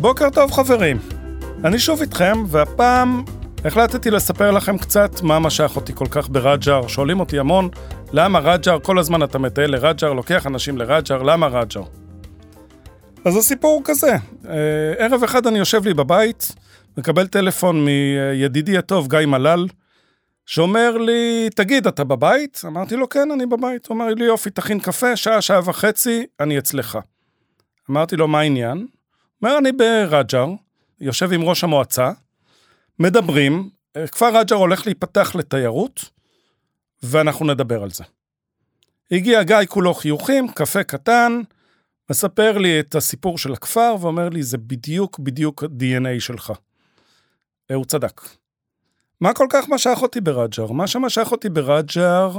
בוקר טוב חברים, אני שוב איתכם, והפעם החלטתי לספר לכם קצת מה משך אותי כל כך ברג'ר. שואלים אותי המון, למה רג'ר? כל הזמן אתה מטייל לרג'ר, לוקח אנשים לרג'ר, למה רג'ר? אז הסיפור הוא כזה, אה, ערב אחד אני יושב לי בבית, מקבל טלפון מידידי הטוב גיא מלל, שאומר לי, תגיד, אתה בבית? אמרתי לו, כן, אני בבית. הוא אומר לי, יופי, תכין קפה, שעה, שעה וחצי, אני אצלך. אמרתי לו, מה העניין? אומר, אני ברג'ר, יושב עם ראש המועצה, מדברים, כפר רג'ר הולך להיפתח לתיירות, ואנחנו נדבר על זה. הגיע גיא כולו חיוכים, קפה קטן, מספר לי את הסיפור של הכפר, ואומר לי, זה בדיוק בדיוק ה-DNA שלך. הוא צדק. מה כל כך משך אותי ברג'ר? מה שמשך אותי ברג'ר,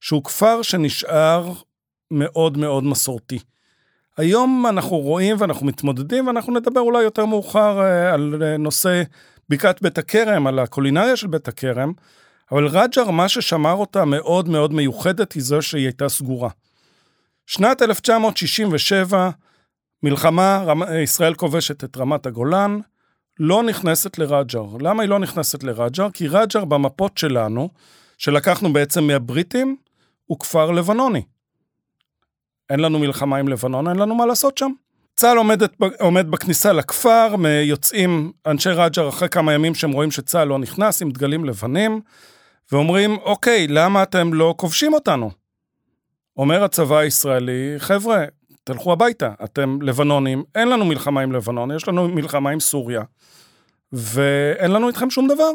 שהוא כפר שנשאר מאוד מאוד מסורתי. היום אנחנו רואים ואנחנו מתמודדים, ואנחנו נדבר אולי יותר מאוחר אה, על אה, נושא בקעת בית הכרם, על הקולינריה של בית הכרם, אבל רג'ר, מה ששמר אותה מאוד מאוד מיוחדת, היא זו שהיא הייתה סגורה. שנת 1967, מלחמה, ישראל כובשת את רמת הגולן, לא נכנסת לרג'ר. למה היא לא נכנסת לרג'ר? כי רג'ר במפות שלנו, שלקחנו בעצם מהבריטים, הוא כפר לבנוני. אין לנו מלחמה עם לבנון, אין לנו מה לעשות שם. צה"ל עומד, עומד בכניסה לכפר, יוצאים אנשי רג'ר אחרי כמה ימים שהם רואים שצה"ל לא נכנס עם דגלים לבנים, ואומרים, אוקיי, למה אתם לא כובשים אותנו? אומר הצבא הישראלי, חבר'ה, תלכו הביתה, אתם לבנונים, אין לנו מלחמה עם לבנון, יש לנו מלחמה עם סוריה, ואין לנו איתכם שום דבר.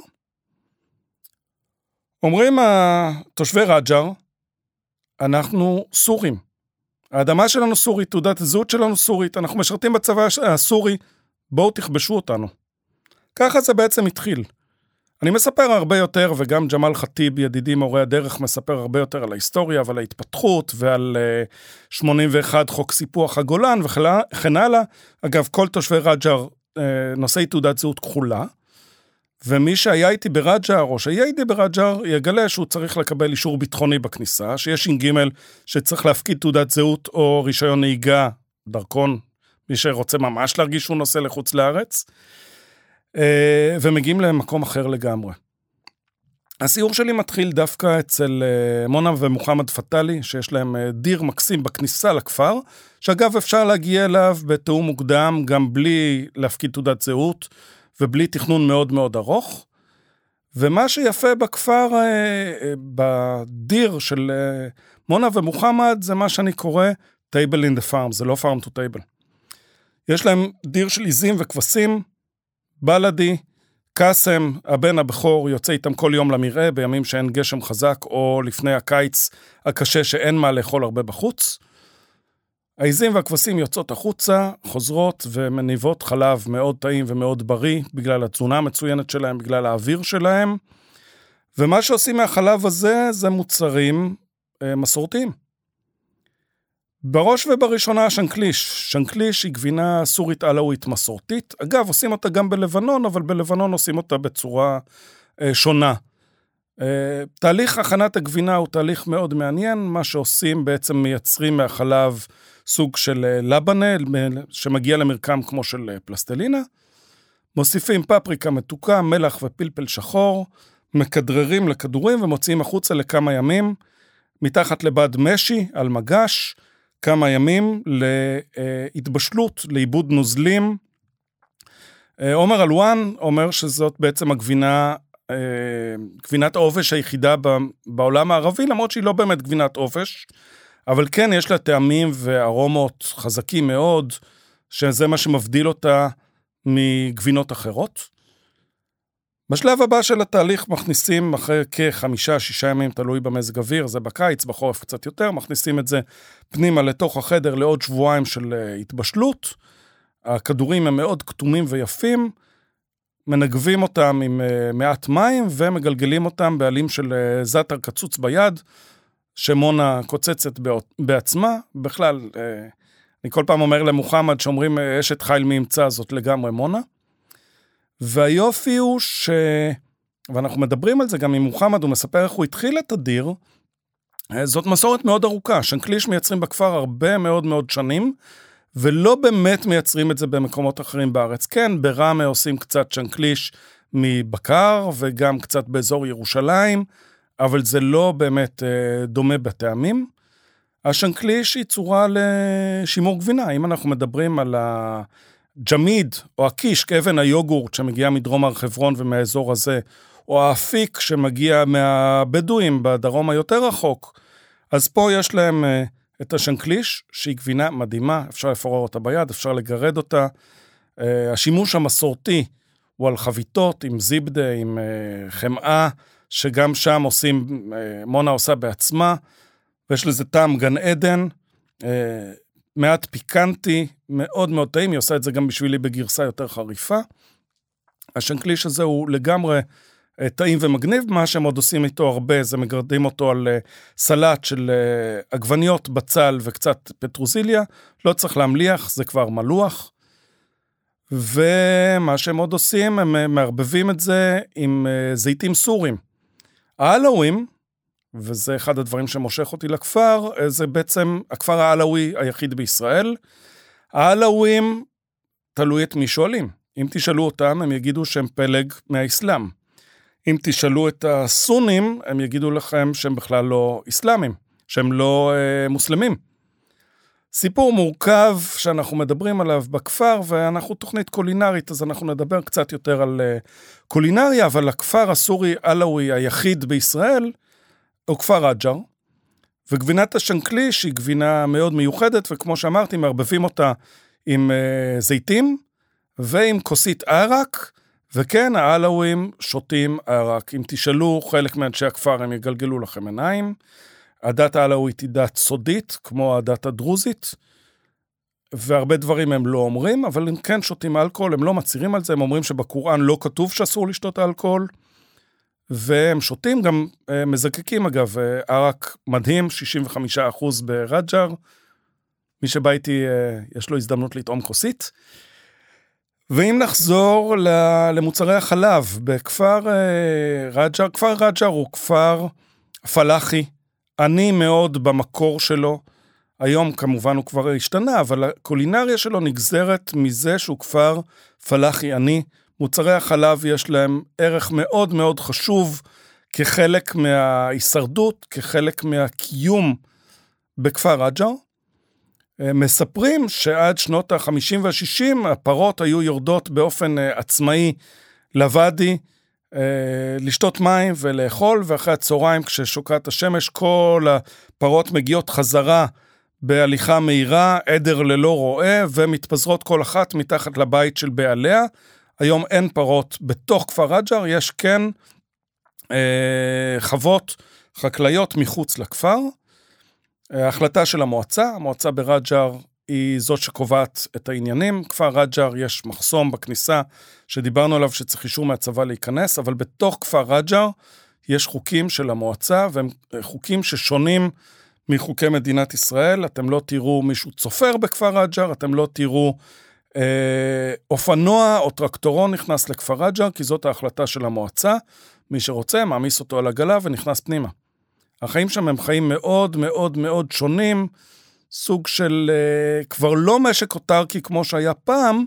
אומרים תושבי רג'ר, אנחנו סורים. האדמה שלנו סורית, תעודת הזהות שלנו סורית, אנחנו משרתים בצבא הסורי, בואו תכבשו אותנו. ככה זה בעצם התחיל. אני מספר הרבה יותר, וגם ג'מאל חטיב, ידידי מורה הדרך, מספר הרבה יותר על ההיסטוריה ועל ההתפתחות ועל uh, 81 חוק סיפוח הגולן וכן הלאה. אגב, כל תושבי רג'ר uh, נושאי תעודת זהות כחולה. ומי שהיה איתי ברג'ר, או שיהיה איתי ברג'ר, יגלה שהוא צריך לקבל אישור ביטחוני בכניסה, שיש ש"ג שצריך להפקיד תעודת זהות או רישיון נהיגה, דרכון, מי שרוצה ממש להרגיש שהוא נוסע לחוץ לארץ, אה, ומגיעים למקום אחר לגמרי. הסיור שלי מתחיל דווקא אצל אה, מונה ומוחמד פטאלי, שיש להם אה, דיר מקסים בכניסה לכפר, שאגב אפשר להגיע אליו בתיאום מוקדם, גם בלי להפקיד תעודת זהות. ובלי תכנון מאוד מאוד ארוך. ומה שיפה בכפר, אה, אה, בדיר של אה, מונה ומוחמד, זה מה שאני קורא table in the farm, זה לא farm to table. יש להם דיר של עיזים וכבשים, בלאדי, קאסם, הבן הבכור, יוצא איתם כל יום למרעה בימים שאין גשם חזק, או לפני הקיץ הקשה שאין מה לאכול הרבה בחוץ. העיזים והכבשים יוצאות החוצה, חוזרות ומניבות חלב מאוד טעים ומאוד בריא, בגלל התזונה המצוינת שלהם, בגלל האוויר שלהם. ומה שעושים מהחלב הזה, זה מוצרים אה, מסורתיים. בראש ובראשונה שנקליש. שנקליש היא גבינה סורית עלאווית מסורתית. אגב, עושים אותה גם בלבנון, אבל בלבנון עושים אותה בצורה אה, שונה. אה, תהליך הכנת הגבינה הוא תהליך מאוד מעניין. מה שעושים, בעצם מייצרים מהחלב סוג של אה, לבנה, שמגיע למרקם כמו של אה, פלסטלינה. מוסיפים פפריקה מתוקה, מלח ופלפל שחור, מכדררים לכדורים ומוציאים החוצה לכמה ימים, מתחת לבד משי על מגש, כמה ימים להתבשלות, לעיבוד נוזלים. אה, עומר אלואן אומר שזאת בעצם הגבינה, גבינת העובש היחידה בעולם הערבי, למרות שהיא לא באמת גבינת עובש. אבל כן, יש לה טעמים וארומות חזקים מאוד, שזה מה שמבדיל אותה מגבינות אחרות. בשלב הבא של התהליך מכניסים אחרי כחמישה, שישה ימים, תלוי במזג אוויר, זה בקיץ, בחורף קצת יותר, מכניסים את זה פנימה לתוך החדר לעוד שבועיים של אה, התבשלות. הכדורים הם מאוד כתומים ויפים, מנגבים אותם עם אה, מעט מים ומגלגלים אותם בעלים של אה, זאטר קצוץ ביד. שמונה קוצצת בעצמה, בכלל, אני כל פעם אומר למוחמד שאומרים אשת חיל מי ימצא, זאת לגמרי מונה. והיופי הוא ואנחנו מדברים על זה גם עם מוחמד, הוא מספר איך הוא התחיל את הדיר, אה, זאת מסורת מאוד ארוכה. שנקליש מייצרים בכפר הרבה מאוד מאוד שנים, ולא באמת מייצרים את זה במקומות אחרים בארץ. כן, בראמה עושים קצת שנקליש מבקר, וגם קצת באזור ירושלים, אבל זה לא באמת אה, דומה בטעמים. השנקליש היא צורה לשימור גבינה. אם אנחנו מדברים על הג'מיד או הקיש, כאבן היוגורט שמגיעה מדרום הר חברון ומהאזור הזה, או האפיק שמגיע מהבדואים בדרום היותר רחוק, אז פה יש להם uh, את השנקליש, שהיא גבינה מדהימה, אפשר לפורר אותה ביד, אפשר לגרד אותה. Uh, השימוש המסורתי הוא על חביתות עם זיבדה, עם uh, חמאה, שגם שם עושים, מונה עושה בעצמה, ויש לזה טעם גן עדן, מעט פיקנטי, מאוד מאוד טעים, היא עושה את זה גם בשבילי בגרסה יותר חריפה. השנקליש הזה הוא לגמרי אה, טעים ומגניב, מה שהם עוד עושים איתו הרבה זה מגרדים אותו על אה, סלט של אה, עגבניות, בצל וקצת פטרוזיליה, לא צריך להמליח, זה כבר מלוח. ומה שהם עוד עושים, הם מערבבים את זה עם זיתים סורים. העלאווים, וזה אחד הדברים שמושך אותי לכפר, זה בעצם הכפר העלאווי היחיד בישראל. העלאווים, תלוי את מי שואלים. אם תשאלו אותם, הם יגידו שהם פלג מהאסלאם. אם תשאלו את הסונים, הם יגידו לכם שהם בכלל לא אסלאמים, שהם לא אה, מוסלמים. סיפור מורכב שאנחנו מדברים עליו בכפר, ואנחנו תוכנית קולינרית, אז אנחנו נדבר קצת יותר על אה, קולינריה, אבל הכפר הסורי-עלאווי היחיד בישראל הוא כפר רג'ר, וגבינת השנקליש היא גבינה מאוד מיוחדת, וכמו שאמרתי, מערבבים אותה עם אה, זיתים ועם כוסית ערק, וכן, העלאווים שותים ערק. אם תשאלו חלק מאנשי הכפר, הם יגלגלו לכם עיניים. הדת העלאווית היא דת סודית, כמו הדת הדרוזית, והרבה דברים הם לא אומרים, אבל הם כן שותים אלכוהול, הם לא מצהירים על זה, הם אומרים שבקוראן לא כתוב שאסור לשתות אלכוהול, והם שותים, גם אה, מזקקים אגב, אה, ערק מדהים, 65% ברג'ר. מי שבא איתי, אה, יש לו הזדמנות לטעום כוסית. ואם נחזור למוצרי החלב, בכפר רג'ר, כפר רג'ר הוא כפר פלאחי, עני מאוד במקור שלו. היום כמובן הוא כבר השתנה, אבל הקולינריה שלו נגזרת מזה שהוא כפר פלאחי עני. מוצרי החלב יש להם ערך מאוד מאוד חשוב כחלק מההישרדות, כחלק מהקיום בכפר רג'ר. אה, מספרים שעד שנות ה-50 וה-60 הפרות היו יורדות באופן אה, עצמאי לוואדי, אה, לשתות מים ולאכול, ואחרי הצהריים כששוקעת השמש כל הפרות מגיעות חזרה בהליכה מהירה, עדר ללא רועה, ומתפזרות כל אחת מתחת לבית של בעליה. היום אין פרות בתוך כפר רג'ר, יש כן אה, חוות חקלאיות מחוץ לכפר. ההחלטה של המועצה, המועצה ברג'ר היא זאת שקובעת את העניינים. כפר רג'ר יש מחסום בכניסה שדיברנו עליו שצריך אישור מהצבא להיכנס, אבל בתוך כפר רג'ר יש חוקים של המועצה, והם חוקים ששונים מחוקי מדינת ישראל. אתם לא תראו מישהו צופר בכפר רג'ר, אתם לא תראו אה, אופנוע או טרקטורון נכנס לכפר רג'ר, כי זאת ההחלטה של המועצה. מי שרוצה, מעמיס אותו על עגלה ונכנס פנימה. החיים שם הם חיים מאוד מאוד מאוד שונים, סוג של uh, כבר לא משק אוטרקי כמו שהיה פעם,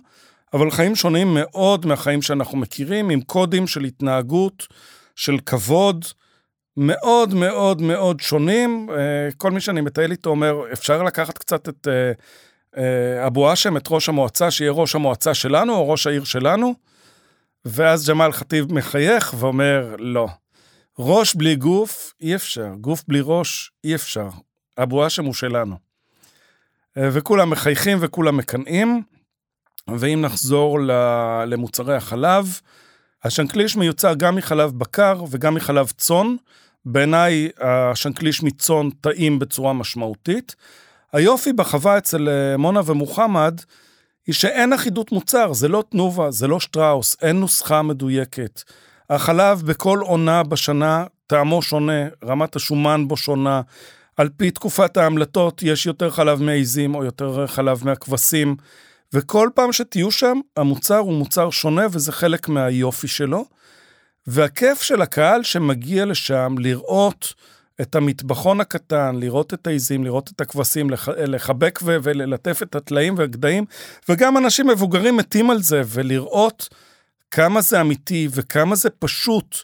אבל חיים שונים מאוד מהחיים שאנחנו מכירים, עם קודים של התנהגות, של כבוד, מאוד מאוד מאוד שונים. Uh, כל מי שאני מטייל איתו אומר, אפשר לקחת קצת את uh, אבו האשם, את ראש המועצה, שיהיה ראש המועצה שלנו או ראש העיר שלנו? ואז ג'מאל חטיב מחייך ואומר, לא. ראש בלי גוף, אי אפשר. גוף בלי ראש, אי אפשר. אבו האשם הוא שלנו. אה, וכולם מחייכים וכולם מקנאים. ואם נחזור למוצרי החלב, השנקליש מיוצר גם מחלב בקר וגם מחלב צאן. בעיניי השנקליש מצאן טעים בצורה משמעותית. היופי בחווה אצל אה, מונה ומוחמד, היא שאין אחידות מוצר, זה לא תנובה, זה לא שטראוס, אין נוסחה מדויקת. החלב בכל עונה בשנה טעמו שונה, רמת השומן בו שונה. על פי תקופת ההמלטות יש יותר חלב מעיזים או יותר חלב מהכבשים, וכל פעם שתהיו שם, המוצר הוא מוצר שונה וזה חלק מהיופי שלו. והכיף של הקהל שמגיע לשם לראות את המטבחון הקטן, לראות את העיזים, לראות את הכבשים, לח, לחבק ו- וללטף את הטלאים והגדיים, וגם אנשים מבוגרים מתים על זה, ולראות כמה זה אמיתי וכמה זה פשוט,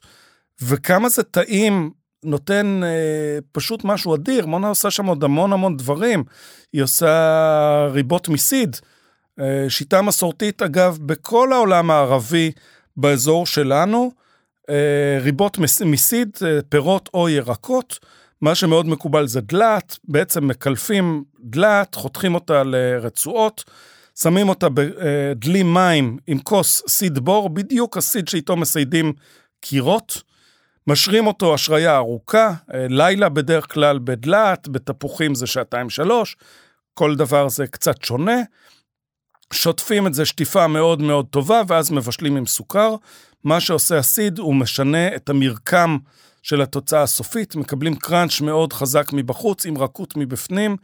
וכמה זה טעים, נותן אה, פשוט משהו אדיר. מונה עושה שם עוד המון המון דברים. היא עושה ריבות מסיד, אה, שיטה מסורתית, אגב, בכל העולם הערבי, באזור שלנו, ריבות מסיד, אה, פירות או ירקות. מה שמאוד מקובל זה דלת, בעצם מקלפים דלת, חותכים אותה לרצועות, שמים אותה בדלי מים עם כוס סיד בור, בדיוק הסיד שאיתו מסיידים קירות, משרים אותו השריה ארוכה, אה, לילה בדרך כלל בדלת, בתפוחים זה שעתיים שלוש, כל דבר זה קצת שונה. שוטפים את זה שטיפה מאוד מאוד טובה, ואז מבשלים עם סוכר. מה שעושה הסיד, הוא משנה את המרקם של התוצאה הסופית, מקבלים קראנץ' מאוד חזק מבחוץ, עם רכות מבפנים,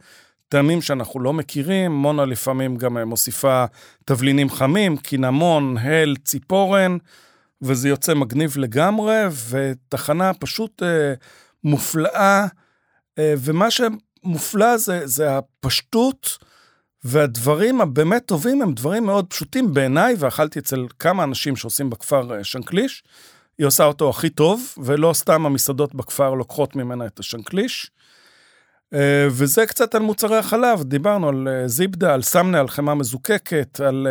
טעמים שאנחנו לא מכירים, מונה לפעמים גם מוסיפה תבלינים חמים, קינמון, הל, ציפורן, וזה יוצא מגניב לגמרי, ותחנה פשוט אה, מופלאה, אה, ומה שמופלא זה, זה הפשטות. והדברים הבאמת טובים הם דברים מאוד פשוטים בעיניי, ואכלתי אצל כמה אנשים שעושים בכפר אה, שנקליש. היא עושה אותו הכי טוב, ולא סתם המסעדות בכפר לוקחות ממנה את השנקליש. אה, וזה קצת על מוצרי החלב, דיברנו על אה, זיבדה, על סמנה, על חמאה מזוקקת, על,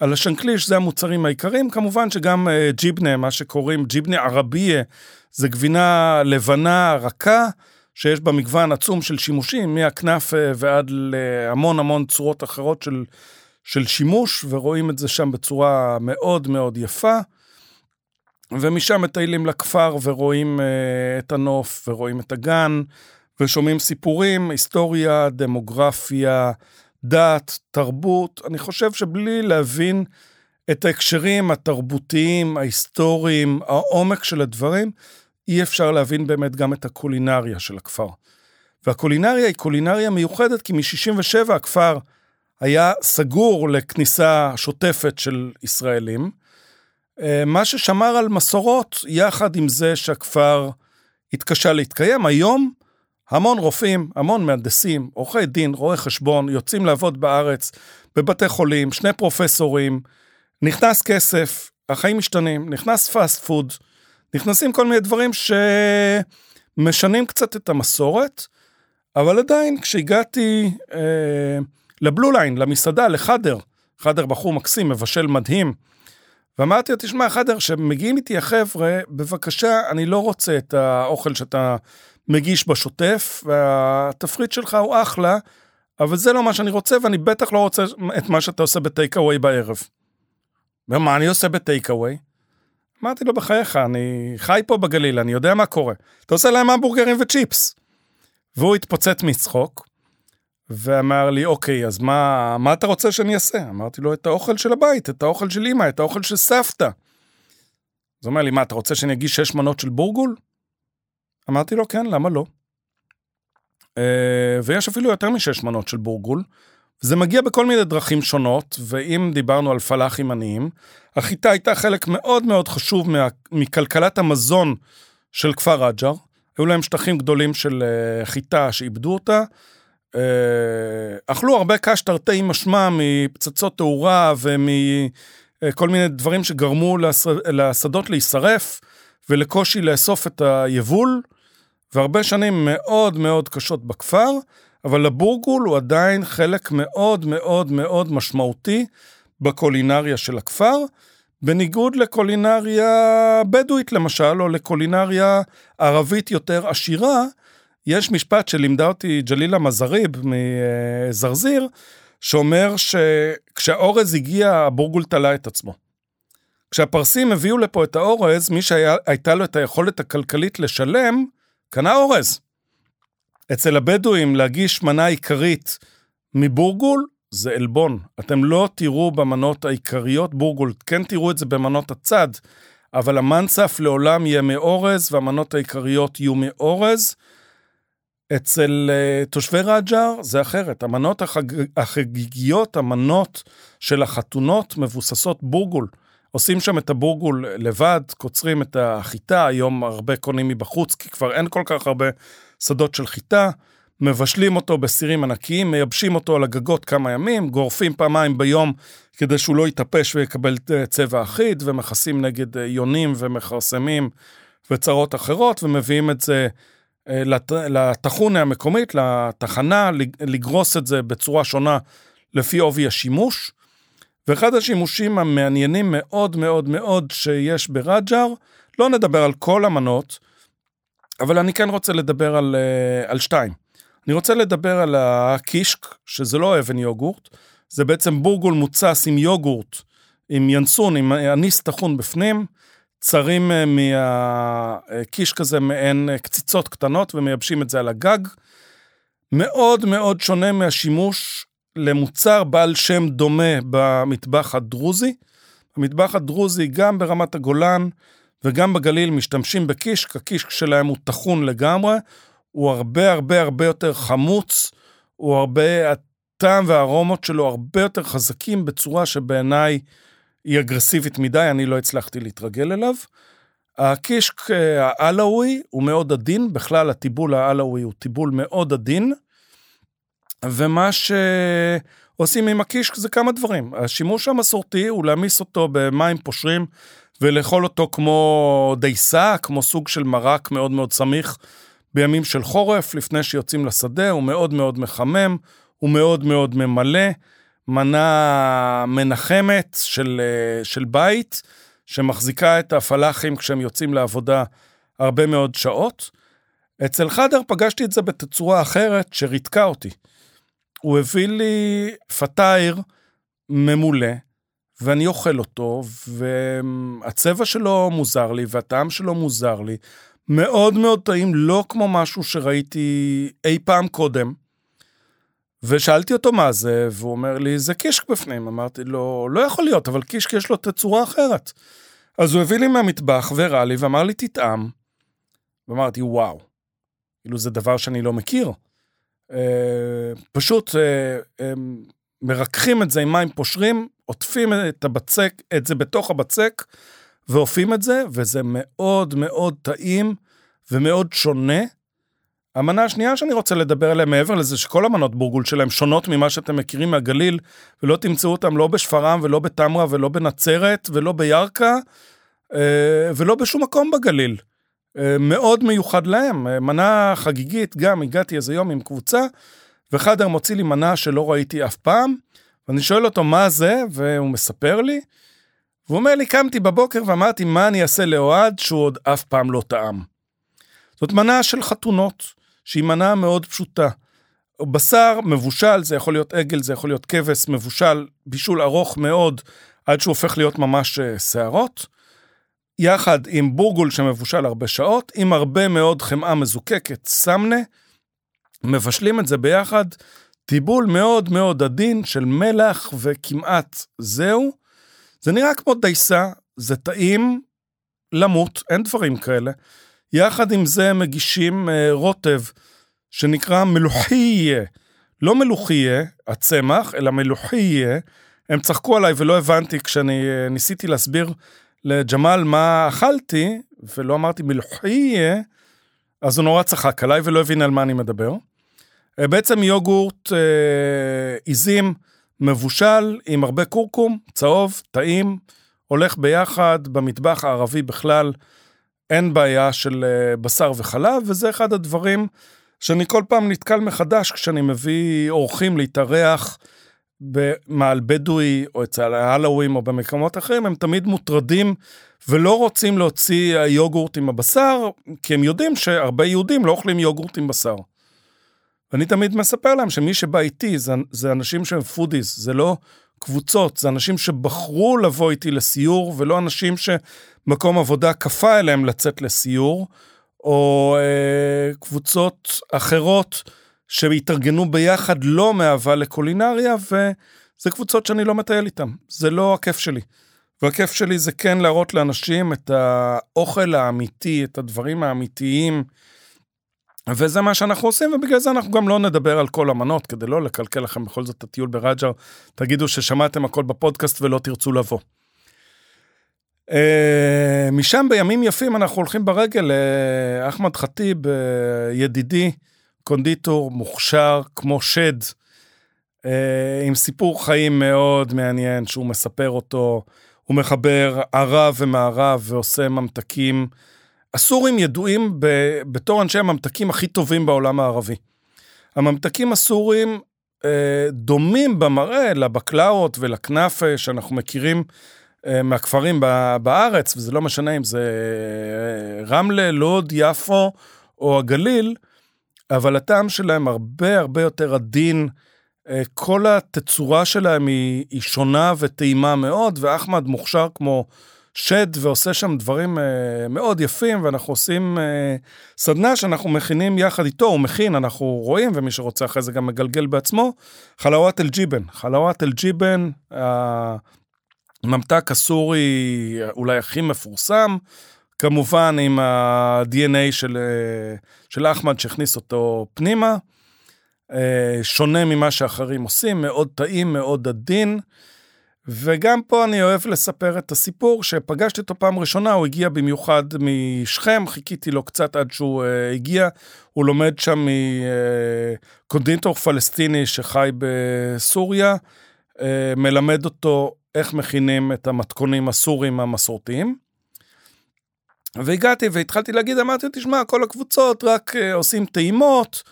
על השנקליש, זה המוצרים העיקריים. כמובן שגם ג'יבנה, מה שקוראים ג'יבנה ערבייה, זה גבינה לבנה רכה. שיש בה מגוון עצום של שימושים, מהכנף ועד להמון המון צורות אחרות של, של שימוש, ורואים את זה שם בצורה מאוד מאוד יפה. ומשם מטיילים לכפר ורואים uh, את הנוף ורואים את הגן, ושומעים סיפורים, היסטוריה, דמוגרפיה, דת, תרבות. אני חושב שבלי להבין את ההקשרים התרבותיים, ההיסטוריים, העומק של הדברים, אי אפשר להבין באמת גם את הקולינריה של הכפר. והקולינריה היא קולינריה מיוחדת, כי מ-67' הכפר היה סגור לכניסה שוטפת של ישראלים, אה, מה ששמר על מסורות, יחד עם זה שהכפר התקשה להתקיים. היום המון רופאים, המון מהנדסים, עורכי דין, רואי חשבון, יוצאים לעבוד בארץ, בבתי חולים, שני פרופסורים, נכנס כסף, החיים משתנים, נכנס fast food, נכנסים כל מיני דברים שמשנים קצת את המסורת, אבל עדיין כשהגעתי אה, ל Blue Line, למסעדה, לחדר, חדר בחור מקסים, מבשל מדהים, ואמרתי לו, תשמע, חדר, כשמגיעים איתי החבר'ה, בבקשה, אני לא רוצה את האוכל שאתה מגיש בשוטף, והתפריט שלך הוא אחלה, אבל זה לא מה שאני רוצה, ואני בטח לא רוצה את מה שאתה עושה בטייק אווי בערב. ומה אני עושה בטייק אווי? אמרתי לו, בחייך, אני חי פה בגליל, אני יודע מה קורה. אתה עושה להם המבורגרים וצ'יפס. והוא התפוצץ מצחוק, ואמר לי, אוקיי, אז מה, מה אתה רוצה שאני אעשה? אמרתי לו, את האוכל של הבית, את האוכל של אמא, את האוכל של סבתא. אז הוא אומר לי, מה, אתה רוצה שאני אגיש שש מנות של בורגול? אמרתי לו, כן, למה לא? Uh, ויש אפילו יותר משש מנות של בורגול. זה מגיע בכל מיני דרכים שונות, ואם דיברנו על פלאחים עניים, החיטה הייתה חלק מאוד מאוד חשוב מה, מכלכלת המזון של כפר רג'ר. היו להם שטחים גדולים של uh, חיטה שאיבדו אותה. Uh, אכלו הרבה קש תרתי משמע מפצצות תאורה ומכל uh, מיני דברים שגרמו לשדות להישרף ולקושי לאסוף את היבול, והרבה שנים מאוד מאוד קשות בכפר. אבל הבורגול הוא עדיין חלק מאוד מאוד מאוד משמעותי בקולינריה של הכפר, בניגוד לקולינריה בדואית למשל, או לקולינריה ערבית יותר עשירה, יש משפט שלימדה אותי ג'לילה מזריב מזרזיר, שאומר שכשהאורז הגיע, הבורגול תלה את עצמו. כשהפרסים הביאו לפה את האורז, מי שהייתה לו את היכולת הכלכלית לשלם, קנה אורז. אצל הבדואים להגיש מנה עיקרית מבורגול זה עלבון. אתם לא תראו במנות העיקריות בורגול, כן תראו את זה במנות הצד, אבל המנצף לעולם יהיה מאורז והמנות העיקריות יהיו מאורז. אצל uh, תושבי רג'ר זה אחרת, המנות החג... החגיגיות, המנות של החתונות מבוססות בורגול. עושים שם את הבורגול לבד, קוצרים את החיטה, היום הרבה קונים מבחוץ, כי כבר אין כל כך הרבה שדות של חיטה. מבשלים אותו בסירים ענקיים, מייבשים אותו על הגגות כמה ימים, גורפים פעמיים ביום כדי שהוא לא יתאפש ויקבל צבע אחיד, ומכסים נגד יונים ומכרסמים וצרות אחרות, ומביאים את זה אה, לטחונה המקומית, לתחנה, לגרוס את זה בצורה שונה לפי עובי השימוש. ואחד השימושים המעניינים מאוד מאוד מאוד שיש ברג'ר, לא נדבר על כל המנות, אבל אני כן רוצה לדבר על, אה, על שתיים. אני רוצה לדבר על הקישק, שזה לא אבן יוגורט, זה בעצם בורגול מוצס עם יוגורט, עם ינסון, עם אניס טחון בפנים, צרים אה, מהקישק הזה מעין אה, קציצות קטנות ומייבשים את זה על הגג. מאוד מאוד שונה מהשימוש למוצר בעל שם דומה במטבח הדרוזי. במטבח הדרוזי, גם ברמת הגולן וגם בגליל, משתמשים בקישק, הקישק שלהם הוא טחון לגמרי, הוא הרבה הרבה הרבה יותר חמוץ, הוא הרבה, הטעם והארומות שלו הרבה יותר חזקים בצורה שבעיניי היא אגרסיבית מדי, אני לא הצלחתי להתרגל אליו. הקישק אה, העלאווי הוא מאוד עדין, בכלל הטיבול העלאווי הוא טיבול מאוד עדין. ומה שעושים עם הקישק זה כמה דברים. השימוש המסורתי הוא להעמיס אותו במים פושרים ולאכול אותו כמו דייסה, כמו סוג של מרק מאוד מאוד סמיך בימים של חורף, לפני שיוצאים לשדה, הוא מאוד מאוד מחמם, הוא מאוד מאוד ממלא, מנה מנחמת של, של בית, שמחזיקה את הפלאחים כשהם יוצאים לעבודה הרבה מאוד שעות. אצל חדר פגשתי את זה בתצורה אחרת שריתקה אותי. הוא הביא לי פתייר ממולא, ואני אוכל אותו, והצבע שלו מוזר לי, והטעם שלו מוזר לי. מאוד מאוד טעים, לא כמו משהו שראיתי אי פעם קודם. ושאלתי אותו מה זה, והוא אומר לי, זה קישק בפנים. אמרתי לו, לא יכול להיות, אבל קישק יש לו תצורה אחרת. אז הוא הביא לי מהמטבח והראה לי, ואמר לי, תטעם. ואמרתי, וואו, כאילו זה דבר שאני לא מכיר. אה, פשוט אה, אה, מרככים את זה עם מים פושרים, עוטפים את הבצק, את זה בתוך הבצק, ואופים את זה, וזה מאוד מאוד טעים ומאוד שונה. המנה השנייה שאני רוצה לדבר עליה מעבר לזה שכל המנות בורגול שלהם שונות ממה שאתם מכירים מהגליל, ולא תמצאו אותם לא בשפרעם ולא בתמרה ולא בנצרת ולא בירכא ולא בשום מקום בגליל. אה, מאוד מיוחד להם, אה, מנה חגיגית, גם הגעתי איזה יום עם קבוצה, וחדר מוציא לי מנה שלא ראיתי אף פעם, ואני שואל אותו מה זה, והוא מספר לי, והוא אומר לי, קמתי בבוקר ואמרתי, מה אני אעשה לאוהד שהוא עוד אף פעם לא טעם. זאת מנה של חתונות, שהיא מנה מאוד פשוטה. בשר מבושל, זה יכול להיות עגל, זה יכול להיות כבש, מבושל, בישול ארוך מאוד, עד שהוא הופך להיות ממש אה, שערות. יחד עם בורגול שמבושל הרבה שעות, עם הרבה מאוד חמאה מזוקקת, סמנה, מבשלים את זה ביחד, טיבול מאוד מאוד עדין של מלח וכמעט זהו. זה נראה כמו דייסה, זה טעים למות, אין דברים כאלה. יחד עם זה מגישים אה, רוטב שנקרא מלוחיה, לא מלוחיה, הצמח, אלא מלוחיה. הם צחקו עליי ולא הבנתי כשאני אה, ניסיתי להסביר לג'מאל מה אכלתי, ולא אמרתי מלוחיה, אז הוא נורא צחק עליי ולא הבין על מה אני מדבר. אה, בעצם יוגורט אה, עיזים מבושל עם הרבה קורקום, צהוב, טעים, הולך ביחד, במטבח הערבי בכלל אין בעיה של אה, בשר וחלב, וזה אחד הדברים שאני כל פעם נתקל מחדש כשאני מביא אורחים להתארח. במעל בדואי או אצל ההלווים או במקומות אחרים, הם תמיד מוטרדים ולא רוצים להוציא יוגורט עם הבשר, כי הם יודעים שהרבה יהודים לא אוכלים יוגורט עם בשר. ואני תמיד מספר להם שמי שבא איתי זה, זה אנשים שהם foodies, זה לא קבוצות, זה אנשים שבחרו לבוא איתי לסיור, ולא אנשים שמקום עבודה כפה אליהם לצאת לסיור, או אה, קבוצות אחרות. שהתארגנו ביחד לא מאהבה לקולינריה, וזה קבוצות שאני לא מטייל איתן, זה לא הכיף שלי. והכיף שלי זה כן להראות לאנשים את האוכל האמיתי, את הדברים האמיתיים, וזה מה שאנחנו עושים, ובגלל זה אנחנו גם לא נדבר על כל המנות, כדי לא לקלקל לכם בכל זאת את הטיול ברג'ר. תגידו ששמעתם הכל בפודקאסט ולא תרצו לבוא. אה, משם בימים יפים אנחנו הולכים ברגל, אה, אחמד ח'טיב, אה, ידידי, קונדיטור מוכשר כמו שד, עם סיפור חיים מאוד מעניין שהוא מספר אותו. הוא מחבר ערב ומערב ועושה ממתקים. הסורים ידועים ב, בתור אנשי הממתקים הכי טובים בעולם הערבי. הממתקים הסורים אה, דומים במראה לבקלאות ולכנאפה שאנחנו מכירים אה, מהכפרים בארץ, וזה לא משנה אם זה אה, רמלה, לוד, יפו או הגליל, אבל הטעם שלהם הרבה הרבה יותר עדין. אה, כל התצורה שלהם היא, היא שונה וטעימה מאוד, ואחמד מוכשר כמו שד ועושה שם דברים מאוד יפים, ואנחנו עושים סדנה שאנחנו מכינים יחד איתו, הוא מכין, אנחנו רואים, ומי שרוצה אחרי זה גם מגלגל בעצמו, חלאוות אל-ג'יבן. חלאוות אל-ג'יבן, ממתק הסורי אולי הכי מפורסם, כמובן עם ה-DNA של, של אחמד שהכניס אותו פנימה, אה, שונה ממה שאחרים עושים, מאוד טעים, מאוד עדין. וגם פה אני אוהב לספר את הסיפור שפגשתי אותו פעם ראשונה, הוא הגיע במיוחד משכם, חיכיתי לו קצת עד שהוא uh, הגיע, הוא לומד שם מקונדינטור פלסטיני שחי בסוריה, uh, מלמד אותו איך מכינים את המתכונים הסורים המסורתיים. והגעתי והתחלתי להגיד, אמרתי, תשמע, כל הקבוצות רק אה, עושים טעימות,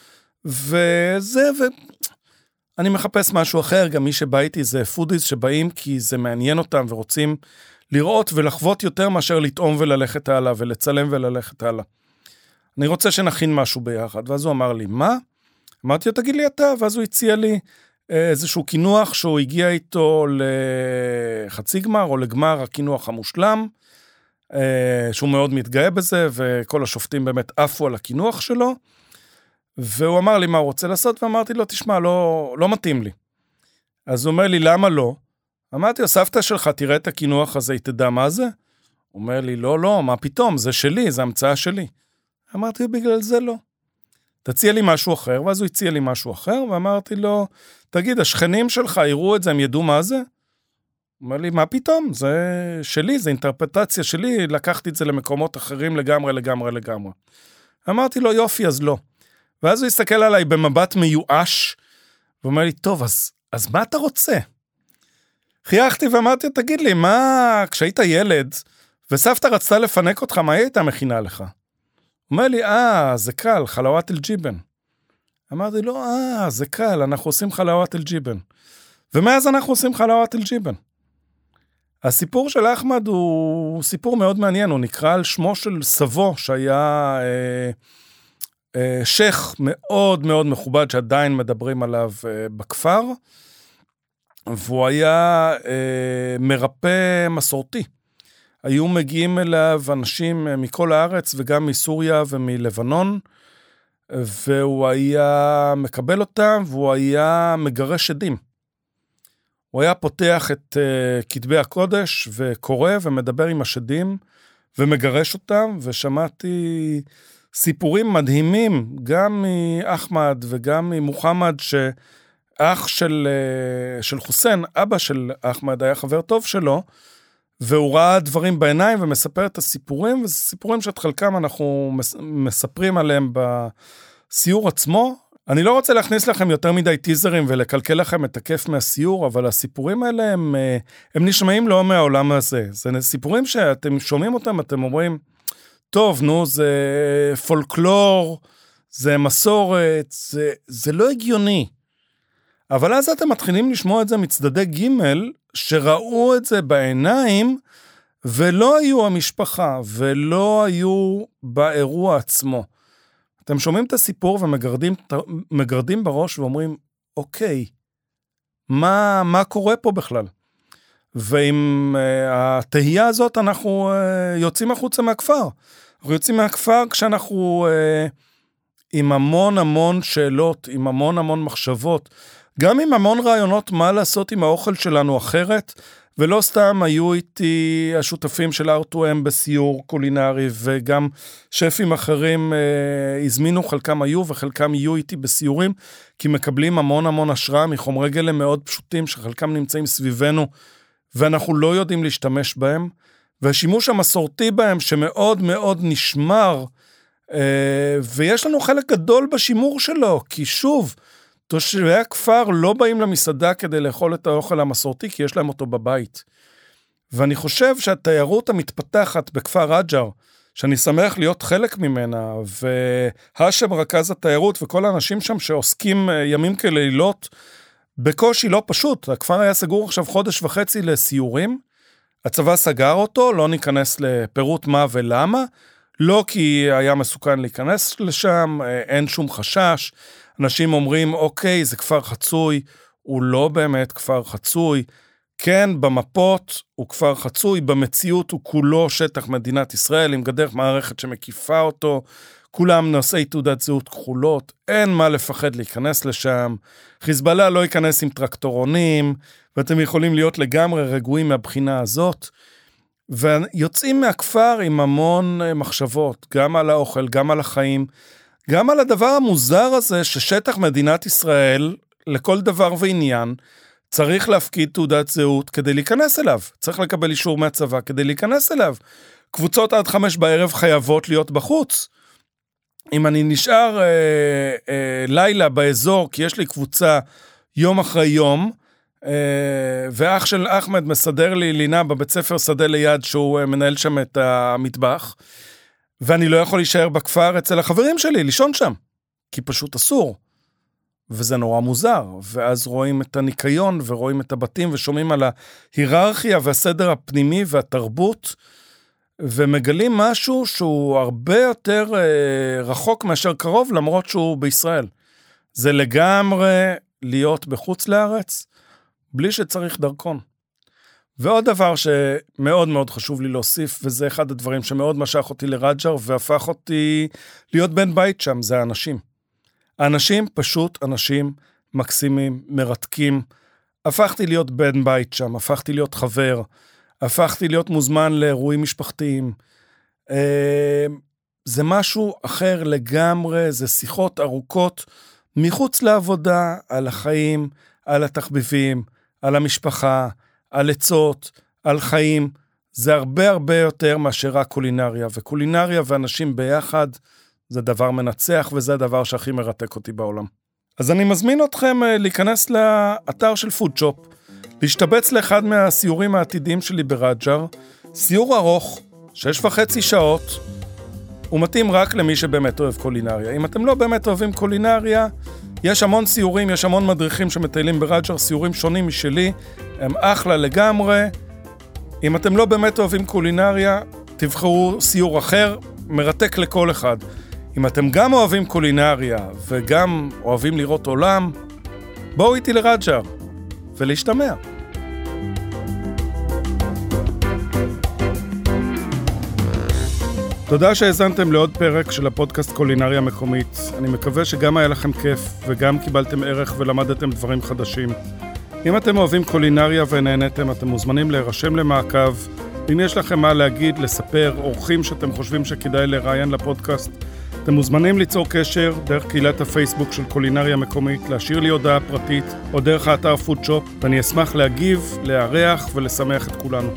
וזה, ואני מחפש משהו אחר, גם מי שבא איתי זה foodies שבאים כי זה מעניין אותם ורוצים לראות ולחוות יותר מאשר לטעום וללכת הלאה ולצלם וללכת הלאה. אני רוצה שנכין משהו ביחד, ואז הוא אמר לי, מה? אמרתי לו, תגיד לי אתה, ואז הוא הציע לי איזשהו קינוח שהוא הגיע איתו לחצי גמר או לגמר הקינוח המושלם, אה, שהוא מאוד מתגאה בזה, וכל השופטים באמת עפו על הקינוח שלו. והוא אמר לי מה הוא רוצה לעשות, ואמרתי לו, תשמע, לא, לא מתאים לי. אז הוא אומר לי, למה לא? אמרתי לו, סבתא שלך תראה את הקינוח הזה, היא תדע מה זה? הוא אומר לי, לא, לא, מה פתאום, זה שלי, זה המצאה שלי. אמרתי, בגלל זה לא. תציע לי משהו אחר, ואז הוא הציע לי משהו אחר, ואמרתי לו, תגיד, השכנים שלך יראו את זה, הם ידעו מה זה? הוא אומר לי, מה פתאום? זה שלי, זה אינטרפטציה שלי, לקחתי את זה למקומות אחרים לגמרי, לגמרי, לגמרי. אמרתי לו, יופי, אז לא. ואז הוא הסתכל עליי במבט מיואש, ואומר לי, טוב, אז, אז מה אתה רוצה? חייכתי ואמרתי, תגיד לי, מה, כשהיית ילד, וסבתא רצתה לפנק אותך, מה היא הייתה מכינה לך? אומר לי, אה, זה קל, חלאוות אל-ג'יבן. אמרתי לו, אה, זה קל, אנחנו עושים חלאוות אל-ג'יבן. ומאז אנחנו עושים חלאוות אל-ג'יבן. הסיפור של אחמד הוא סיפור מאוד מעניין, הוא נקרא על שמו של סבו, שהיה אה, שייח' מאוד מאוד מכובד, שעדיין מדברים עליו אה, בכפר, והוא היה אה, מרפא מסורתי. היו מגיעים אליו אנשים אה, מכל הארץ וגם מסוריה ומלבנון, והוא היה מקבל אותם והוא היה מגרש עדים. הוא היה פותח את כתבי הקודש וקורא ומדבר עם השדים ומגרש אותם, ושמעתי סיפורים מדהימים, גם מאחמד וגם ממוחמד, שאח של, uh, של חוסיין, אבא של אחמד, היה חבר טוב שלו, והוא ראה דברים בעיניים ומספר את הסיפורים, וזה סיפורים שאת חלקם אנחנו מספרים עליהם בסיור עצמו. אני לא רוצה להכניס לכם יותר מדי טיזרים ולקלקל לכם את הכיף מהסיור, אבל הסיפורים האלה הם, אה, הם נשמעים לא מהעולם הזה. זה סיפורים שאתם שומעים אותם, אתם אומרים, טוב, נו, זה פולקלור, זה מסורת, זה, זה לא הגיוני. אבל אז אתם מתחילים לשמוע את זה מצדדי ג' שראו את זה בעיניים ולא היו המשפחה ולא היו באירוע עצמו. אתם שומעים את הסיפור ומגרדים בראש ואומרים, אוקיי, מה, מה קורה פה בכלל? ועם uh, התהייה הזאת אנחנו uh, יוצאים החוצה מהכפר. אנחנו יוצאים מהכפר כשאנחנו uh, עם המון המון שאלות, עם המון המון מחשבות. גם עם המון רעיונות מה לעשות עם האוכל שלנו אחרת, ולא סתם היו איתי השותפים של R2M בסיור קולינרי, וגם שפים אחרים אה, הזמינו, חלקם היו וחלקם יהיו איתי בסיורים, כי מקבלים המון המון השראה מחומרי גלם מאוד פשוטים, שחלקם נמצאים סביבנו, ואנחנו לא יודעים להשתמש בהם. והשימוש המסורתי בהם שמאוד מאוד נשמר, אה, ויש לנו חלק גדול בשימור שלו, כי שוב, תושבי הכפר לא באים למסעדה כדי לאכול את האוכל המסורתי, כי יש להם אותו בבית. ואני חושב שהתיירות המתפתחת בכפר רג'ר, שאני שמח להיות חלק ממנה, והאשם רכז התיירות וכל האנשים שם שעוסקים אה, ימים כלילות, בקושי לא פשוט. הכפר היה סגור עכשיו חודש וחצי לסיורים, הצבא סגר אותו, לא ניכנס לפירוט מה ולמה, לא כי היה מסוכן להיכנס לשם, אה, אין שום חשש. אנשים אומרים, אוקיי, זה כפר חצוי, הוא לא באמת כפר חצוי. כן, במפות הוא כפר חצוי, במציאות הוא כולו שטח מדינת ישראל, עם גדר מערכת שמקיפה אותו, כולם נושאי תעודת זהות כחולות, אין מה לפחד להיכנס לשם. חיזבאללה לא ייכנס עם טרקטורונים, ואתם יכולים להיות לגמרי רגועים מהבחינה הזאת. ויוצאים מהכפר עם המון אה, מחשבות, גם על האוכל, גם על החיים, גם על הדבר המוזר הזה ששטח מדינת ישראל, לכל דבר ועניין, צריך להפקיד תעודת זהות כדי להיכנס אליו. צריך לקבל אישור מהצבא כדי להיכנס אליו. קבוצות עד חמש בערב חייבות להיות בחוץ. אם אני נשאר אה, אה, לילה באזור, כי יש לי קבוצה יום אחרי יום, אה, ואח של אחמד מסדר לי לינה בבית ספר שדה ליד, שהוא אה, מנהל שם את המטבח, ואני לא יכול להישאר בכפר אצל החברים שלי, לישון שם, כי פשוט אסור. וזה נורא מוזר, ואז רואים את הניקיון ורואים את הבתים ושומעים על ההיררכיה והסדר הפנימי והתרבות, ומגלים משהו שהוא הרבה יותר אה, רחוק מאשר קרוב, למרות שהוא בישראל. זה לגמרי להיות בחוץ לארץ, בלי שצריך דרכון. ועוד דבר שמאוד מאוד חשוב לי להוסיף, וזה אחד הדברים שמאוד משך אותי לרג'ר והפך אותי להיות בן בית שם, זה האנשים. האנשים פשוט אנשים מקסימים, מרתקים. הפכתי להיות בן בית שם, הפכתי להיות חבר, הפכתי להיות מוזמן לאירועים משפחתיים. אה, זה משהו אחר לגמרי, זה שיחות ארוכות מחוץ לעבודה, על החיים, על התחביבים, על המשפחה, על עצות, על חיים. זה הרבה הרבה יותר מאשר רק קולינריה, וקולינריה ואנשים ביחד זה דבר מנצח וזה הדבר שהכי מרתק אותי בעולם. אז אני מזמין אתכם אה, להיכנס לאתר של פודשופ, להשתבץ לאחד מהסיורים העתידיים שלי ברג'ר, סיור ארוך, שש וחצי שעות, הוא מתאים רק למי שבאמת אוהב קולינריה. אם אתם לא באמת אוהבים קולינריה, יש המון סיורים, יש המון מדריכים שמטיילים ברג'ר, סיורים שונים משלי, הם אחלה לגמרי. אם אתם לא באמת אוהבים קולינריה, תבחרו סיור אחר, מרתק לכל אחד. אם אתם גם אוהבים קולינריה וגם אוהבים לראות עולם, בואו איתי לרג'ר ולהשתמע. תודה שהאזנתם לעוד פרק של הפודקאסט קולינריה מקומית. אני מקווה שגם היה לכם כיף וגם קיבלתם ערך ולמדתם דברים חדשים. אם אתם אוהבים קולינריה ונהנתם, אתם מוזמנים להירשם למעקב. אם יש לכם מה להגיד, לספר, אורחים שאתם חושבים שכדאי לראיין לפודקאסט, אתם מוזמנים ליצור קשר דרך קהילת הפייסבוק של קולינריה מקומית, להשאיר לי הודעה פרטית או דרך האתר פודשופ, ואני אשמח להגיב, לארח ולשמח את כולנו.